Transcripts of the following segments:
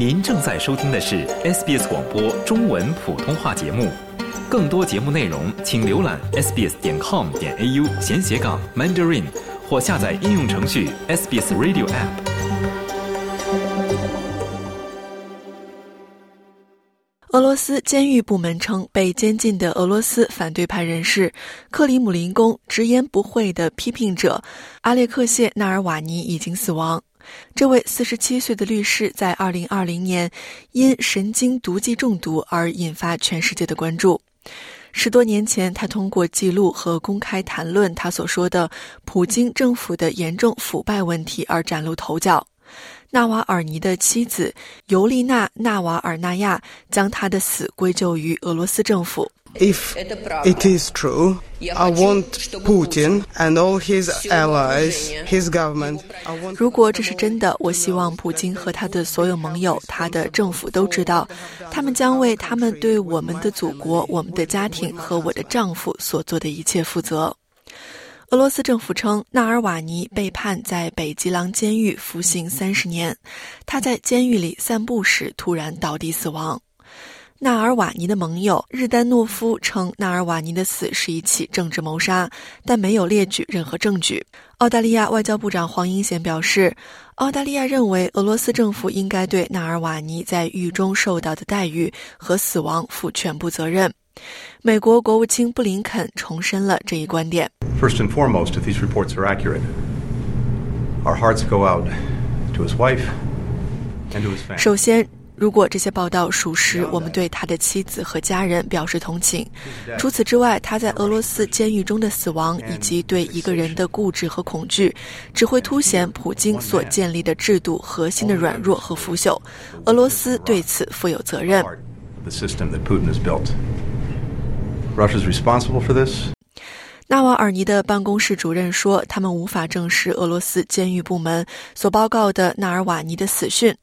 您正在收听的是 SBS 广播中文普通话节目。更多节目内容，请浏览 sbs 点 com 点 au 闲斜杠 mandarin，或下载应用程序 SBS Radio App。俄罗斯监狱部门称，被监禁的俄罗斯反对派人士克里姆林宫直言不讳的批评者阿列克谢·纳尔瓦尼已经死亡。这位47岁的律师在2020年因神经毒剂中毒而引发全世界的关注。十多年前，他通过记录和公开谈论他所说的普京政府的严重腐败问题而崭露头角。纳瓦尔尼的妻子尤丽娜·纳瓦尔纳亚将他的死归咎于俄罗斯政府。If it is true, I want Putin and all his allies, his government. 如果这是真的，我希望普京和他的所有盟友、他的政府都知道，他们将为他们对我们的祖国、我们的家庭和我的丈夫所做的一切负责。俄罗斯政府称，纳尔瓦尼被判在北极狼监狱服刑三十年。他在监狱里散步时突然倒地死亡。纳尔瓦尼的盟友日丹诺夫称，纳尔瓦尼的死是一起政治谋杀，但没有列举任何证据。澳大利亚外交部长黄英贤表示，澳大利亚认为俄罗斯政府应该对纳尔瓦尼在狱中受到的待遇和死亡负全部责任。美国国务卿布林肯重申了这一观点。First and foremost, if these reports are accurate, our hearts go out to his wife and to his family. 首先，如果这些报道属实，我们对他的妻子和家人表示同情。除此之外，他在俄罗斯监狱中的死亡以及对一个人的固执和恐惧，只会凸显普京所建立的制度核心的软弱和腐朽。俄罗斯对此负有责任。The system that Putin has built. Russia's responsible for this. 纳瓦尔尼的办公室主任说，他们无法证实俄罗斯监狱部门所报告的纳尔瓦尼的死讯。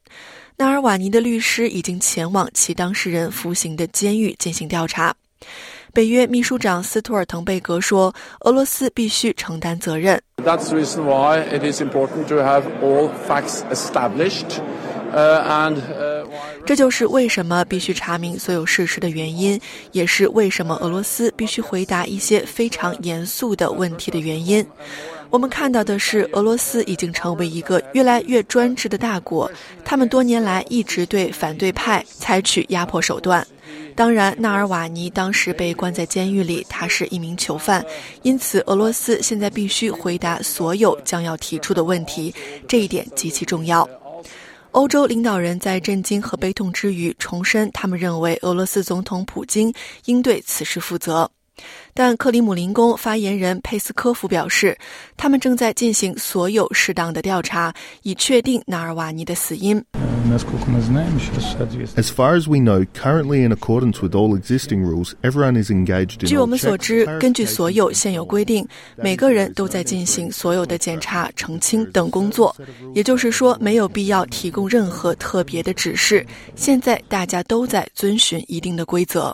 纳尔瓦尼的律师已经前往其当事人服刑的监狱进行调查。北约秘书长斯图尔滕贝格说：“俄罗斯必须承担责任。” That's the reason why it is important to have all facts established. 这就是为什么必须查明所有事实的原因，也是为什么俄罗斯必须回答一些非常严肃的问题的原因。我们看到的是，俄罗斯已经成为一个越来越专制的大国，他们多年来一直对反对派采取压迫手段。当然，纳尔瓦尼当时被关在监狱里，他是一名囚犯，因此俄罗斯现在必须回答所有将要提出的问题，这一点极其重要。欧洲领导人在震惊和悲痛之余，重申他们认为俄罗斯总统普京应对此事负责。但克里姆林宫发言人佩斯科夫表示，他们正在进行所有适当的调查，以确定纳尔瓦尼的死因。As far as we know, currently in accordance with all existing rules, everyone is engaged in. 据我们所知，根据所有现有规定，每个人都在进行所有的检查、澄清等工作。也就是说，没有必要提供任何特别的指示。现在大家都在遵循一定的规则。